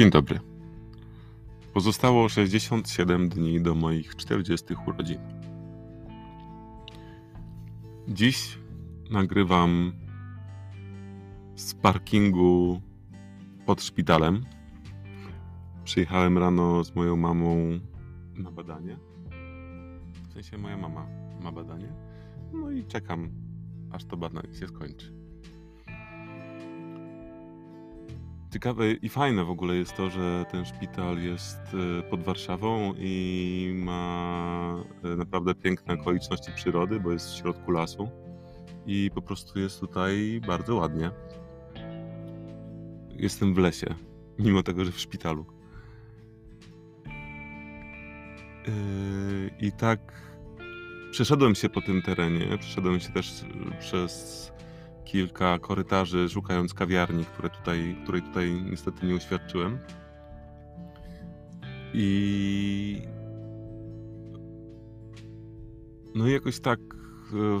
Dzień dobry. Pozostało 67 dni do moich 40 urodzin. Dziś nagrywam z parkingu pod szpitalem. Przyjechałem rano z moją mamą na badanie. W sensie moja mama ma badanie. No i czekam, aż to badanie się skończy. Ciekawe i fajne w ogóle jest to, że ten szpital jest e, pod Warszawą i ma e, naprawdę piękne okoliczności przyrody, bo jest w środku lasu i po prostu jest tutaj bardzo ładnie. Jestem w lesie, mimo tego, że w szpitalu. E, I tak przeszedłem się po tym terenie, przeszedłem się też przez kilka korytarzy, szukając kawiarni, które tutaj, której tutaj niestety nie uświadczyłem. I no i jakoś tak e,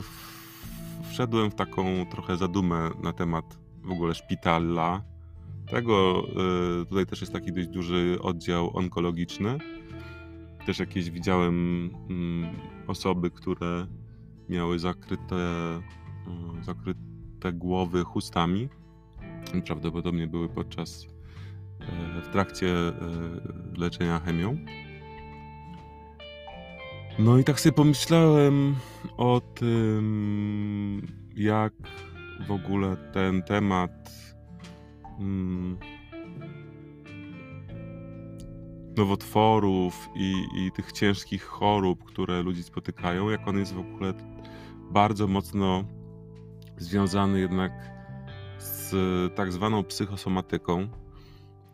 wszedłem w taką trochę zadumę na temat w ogóle szpitala. Tego e, tutaj też jest taki dość duży oddział onkologiczny. Też jakieś widziałem mm, osoby, które miały zakryte, e, zakryte te głowy chustami. Prawdopodobnie były podczas, e, w trakcie e, leczenia chemią. No i tak sobie pomyślałem o tym, jak w ogóle ten temat mm, nowotworów i, i tych ciężkich chorób, które ludzi spotykają, jak on jest w ogóle bardzo mocno związany jednak z tak zwaną psychosomatyką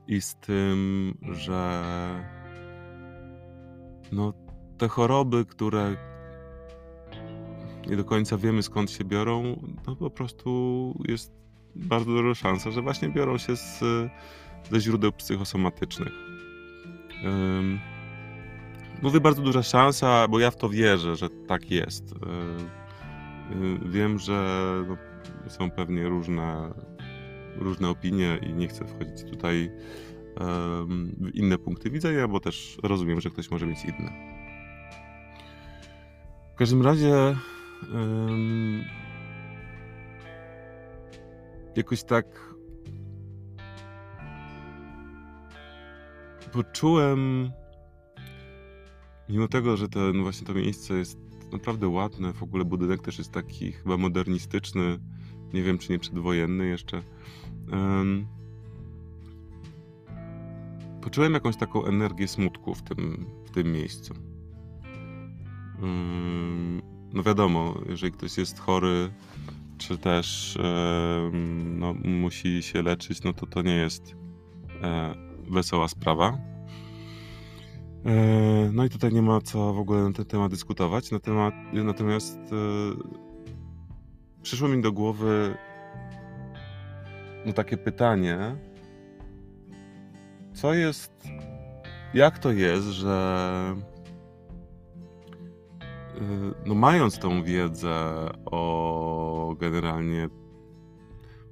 i z tym, że no, te choroby, które nie do końca wiemy skąd się biorą, no po prostu jest bardzo duża szansa, że właśnie biorą się z, ze źródeł psychosomatycznych. Um, mówię bardzo duża szansa, bo ja w to wierzę, że tak jest. Um, wiem, że no, są pewnie różne, różne opinie i nie chcę wchodzić tutaj w inne punkty widzenia, bo też rozumiem, że ktoś może mieć inne. W każdym razie jakoś tak poczułem, mimo tego, że ten właśnie to miejsce jest naprawdę ładne. W ogóle budynek też jest taki chyba modernistyczny. Nie wiem, czy nie przedwojenny jeszcze. Um, poczułem jakąś taką energię smutku w tym, w tym miejscu. Um, no wiadomo, jeżeli ktoś jest chory, czy też um, no, musi się leczyć, no to to nie jest e, wesoła sprawa. E, no i tutaj nie ma co w ogóle na ten temat dyskutować. Na temat, natomiast e, przyszło mi do głowy no takie pytanie, co jest, jak to jest, że e, no mając tą wiedzę o generalnie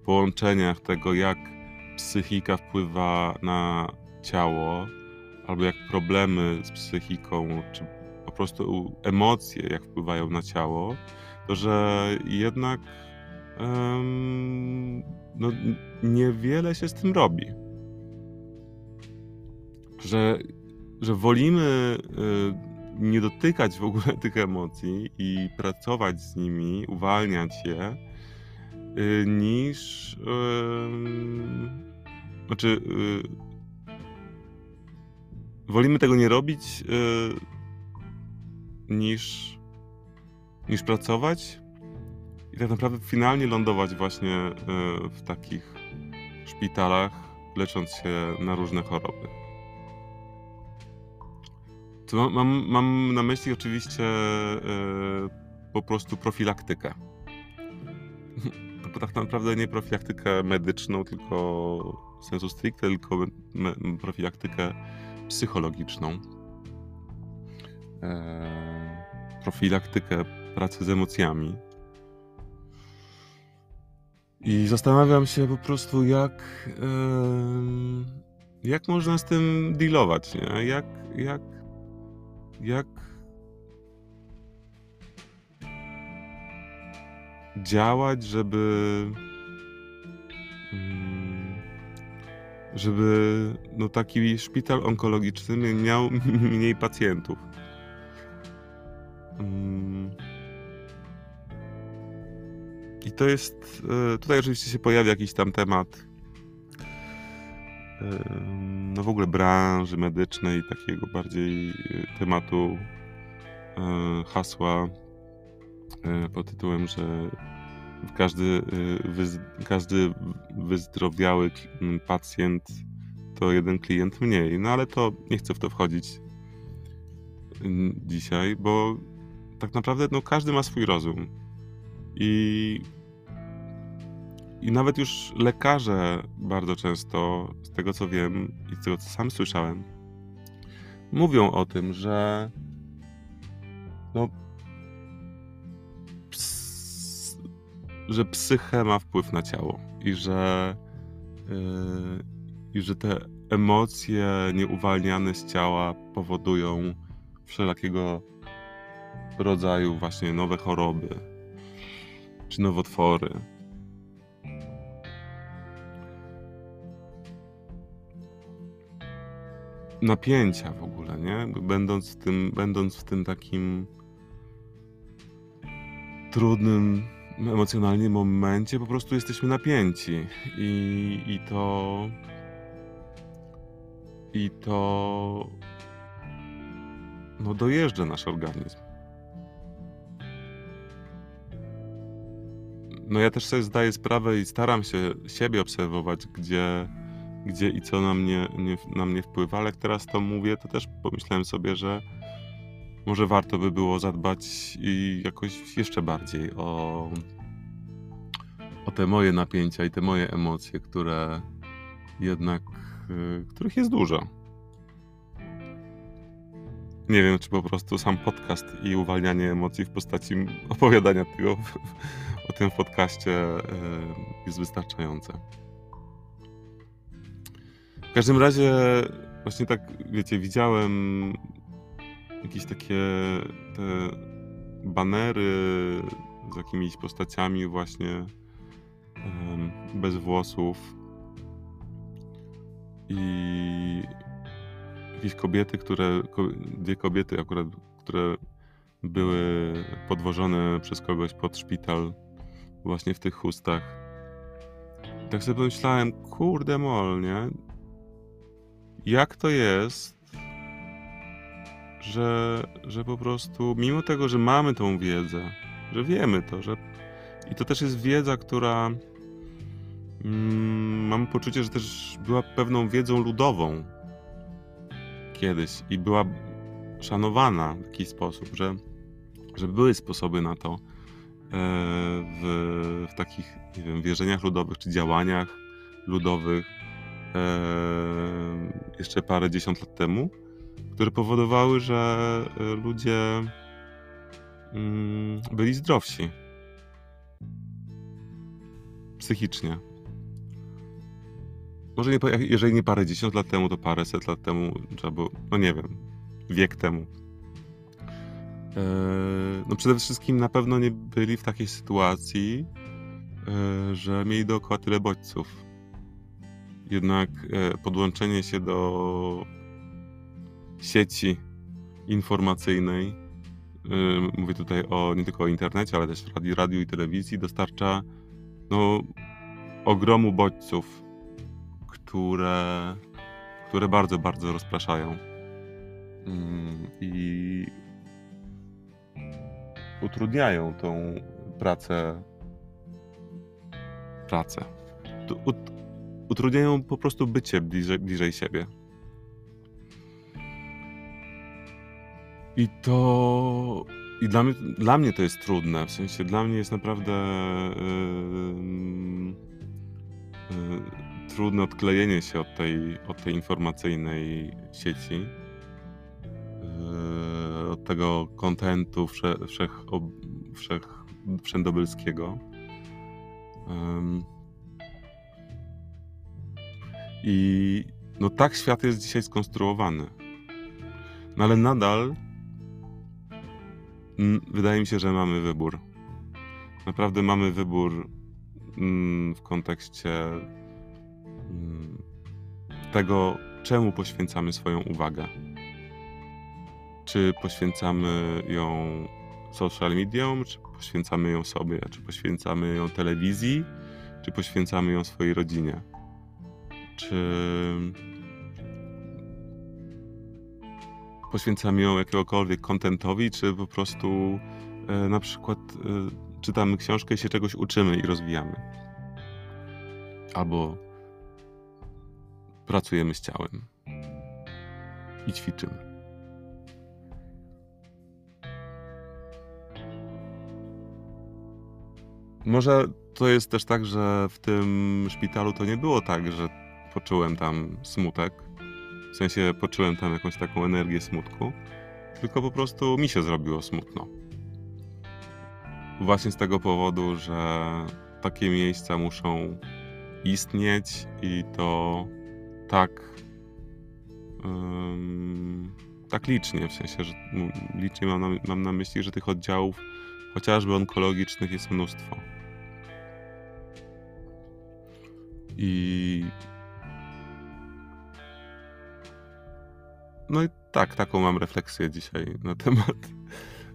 połączeniach tego, jak psychika wpływa na ciało, albo jak problemy z psychiką, czy po prostu emocje, jak wpływają na ciało, to że jednak um, no, niewiele się z tym robi. Że, że wolimy y, nie dotykać w ogóle tych emocji i pracować z nimi, uwalniać je, y, niż. Y, znaczy, y, wolimy tego nie robić yy, niż, niż pracować i tak naprawdę finalnie lądować właśnie yy, w takich szpitalach, lecząc się na różne choroby. To mam, mam na myśli oczywiście yy, po prostu profilaktykę. Tak naprawdę nie profilaktykę medyczną, tylko sensu stricte, tylko profilaktykę psychologiczną, e, profilaktykę pracy z emocjami. I zastanawiam się po prostu, jak, jak można z tym dealować, nie? Jak, jak, jak działać, żeby żeby no, taki szpital onkologiczny miał mniej pacjentów. Mm. I to jest, e, tutaj oczywiście się pojawia jakiś tam temat no w ogóle branży medycznej, takiego bardziej e, tematu e, hasła pod tytułem, że każdy, każdy wyzdrowiały pacjent to jeden klient mniej. No ale to nie chcę w to wchodzić dzisiaj, bo tak naprawdę no, każdy ma swój rozum. I, I nawet już lekarze bardzo często, z tego co wiem i z tego co sam słyszałem, mówią o tym, że no, że psyche ma wpływ na ciało i że, yy, i że te emocje nieuwalniane z ciała powodują wszelakiego rodzaju właśnie nowe choroby czy nowotwory. Napięcia w ogóle, nie? Będąc w tym, będąc w tym takim trudnym emocjonalnie momencie, po prostu jesteśmy napięci i, i to i to no dojeżdża nasz organizm. No ja też sobie zdaję sprawę i staram się siebie obserwować, gdzie, gdzie i co na mnie, nie, na mnie wpływa, ale jak teraz to mówię, to też pomyślałem sobie, że może warto by było zadbać i jakoś jeszcze bardziej o, o te moje napięcia i te moje emocje, które jednak, y, których jest dużo. Nie wiem, czy po prostu sam podcast i uwalnianie emocji w postaci opowiadania tego o tym podcaście e, jest wystarczające. W każdym razie, właśnie tak, wiecie, widziałem jakieś takie te banery z jakimiś postaciami właśnie bez włosów i jakieś kobiety, które, dwie kobiety akurat, które były podwożone przez kogoś pod szpital właśnie w tych chustach. tak sobie pomyślałem, kurde mol, nie? Jak to jest, że, że po prostu, mimo tego, że mamy tą wiedzę, że wiemy to, że i to też jest wiedza, która mm, mamy poczucie, że też była pewną wiedzą ludową kiedyś i była szanowana w jakiś sposób, że, że były sposoby na to, E, w, w takich, nie wiem, wierzeniach ludowych czy działaniach ludowych e, jeszcze parę dziesiąt lat temu, które powodowały, że e, ludzie mm, byli zdrowsi psychicznie. Może nie, jeżeli nie parę dziesiąt lat temu, to parę set lat temu, albo, no nie wiem, wiek temu. E, no przede wszystkim na pewno nie byli w takiej sytuacji, e, że mieli dookoła tyle bodźców. Jednak e, podłączenie się do sieci informacyjnej, mówię tutaj o nie tylko o internecie, ale też radiu, radiu i telewizji, dostarcza no, ogromu bodźców, które, które bardzo, bardzo rozpraszają. I utrudniają tą pracę. Pracę. Ut, utrudniają po prostu bycie bliżej, bliżej siebie. I to. I dla mnie, dla mnie to jest trudne. W sensie dla mnie jest naprawdę yy, yy, trudne odklejenie się od tej, od tej informacyjnej sieci od tego kontentu wsze, wszech, wszech, wszędobylskiego. I no tak świat jest dzisiaj skonstruowany. No ale nadal wydaje mi się, że mamy wybór. Naprawdę mamy wybór mm, w kontekście mm, tego, czemu poświęcamy swoją uwagę. Czy poświęcamy ją social mediom, czy poświęcamy ją sobie, czy poświęcamy ją telewizji, czy poświęcamy ją swojej rodzinie. Czy poświęcamy ją jakiegokolwiek kontentowi, czy po prostu e, na przykład e, czytamy książkę i się czegoś uczymy i rozwijamy. Albo pracujemy z ciałem i ćwiczymy. Może to jest też tak, że w tym szpitalu to nie było tak, że poczułem tam smutek. W sensie poczułem tam jakąś taką energię smutku, tylko po prostu mi się zrobiło smutno. Właśnie z tego powodu, że takie miejsca muszą istnieć i to tak um, tak licznie, w sensie, że licznie mam na, mam na myśli, że tych oddziałów chociażby onkologicznych jest mnóstwo. I no i tak, taką mam refleksję dzisiaj na temat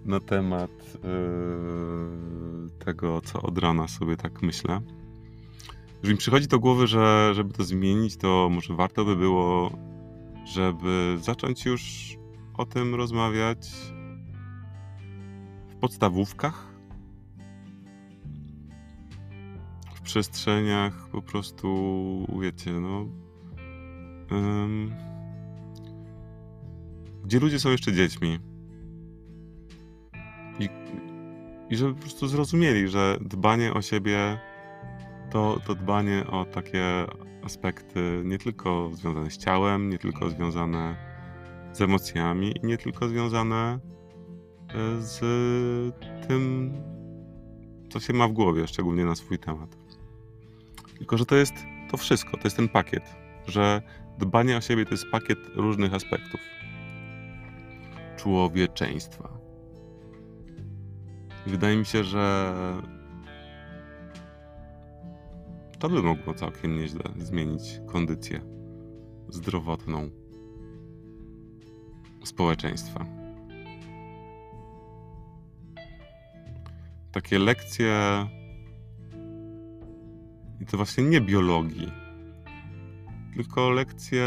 na temat yy, tego, co od rana sobie tak myślę. Że mi przychodzi do głowy, że żeby to zmienić, to może warto by było, żeby zacząć już o tym rozmawiać w podstawówkach, w przestrzeniach po prostu, wiecie, no. Gdzie ludzie są jeszcze dziećmi i, I żeby po prostu zrozumieli, że dbanie o siebie to, to dbanie o takie aspekty nie tylko związane z ciałem, nie tylko związane z emocjami i nie tylko związane e, z tym, co się ma w głowie, szczególnie na swój temat. Tylko, że to jest to wszystko, to jest ten pakiet, że dbanie o siebie to jest pakiet różnych aspektów człowieczeństwa. Wydaje mi się, że to by mogło całkiem nieźle zmienić kondycję zdrowotną społeczeństwa. Takie lekcje, i to właśnie nie biologii, tylko lekcje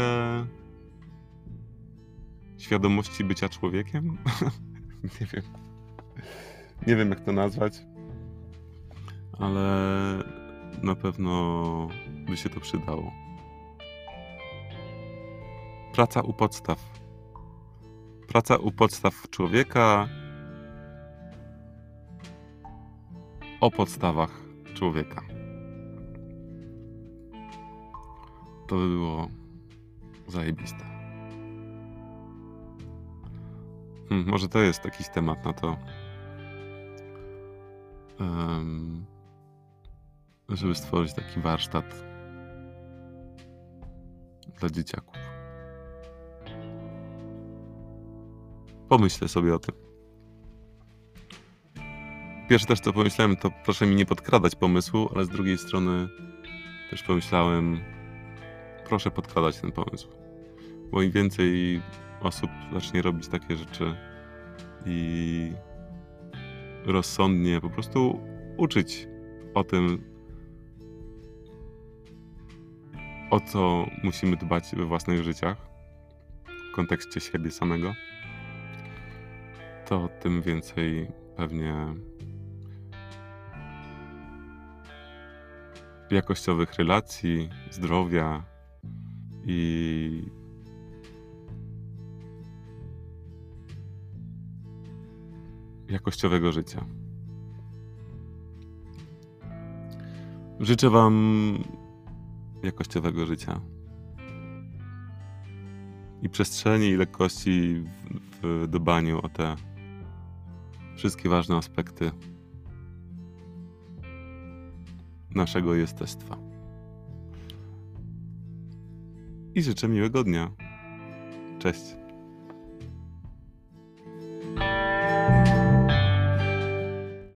świadomości bycia człowiekiem. nie wiem. Nie wiem, jak to nazwać, ale na pewno by się to przydało. Praca u podstaw. Praca u podstaw człowieka o podstawach człowieka. To by było zajebiste. Hmm, może to jest jakiś temat na to, żeby stworzyć taki warsztat dla dzieciaków. Pomyślę sobie o tym. Pierwsze też co pomyślałem, to proszę mi nie podkradać pomysłu, ale z drugiej strony też pomyślałem, proszę podkradać ten pomysł. Bo im więcej osób zacznie robić takie rzeczy i rozsądnie po prostu uczyć o tym, o co musimy dbać we własnych życiach w kontekście siebie samego, to tym więcej pewnie jakościowych relacji, zdrowia i jakościowego życia. Życzę Wam jakościowego życia i przestrzeni i lekkości w, w dbaniu o te wszystkie ważne aspekty naszego jestestwa. i życzę miłego dnia. Cześć.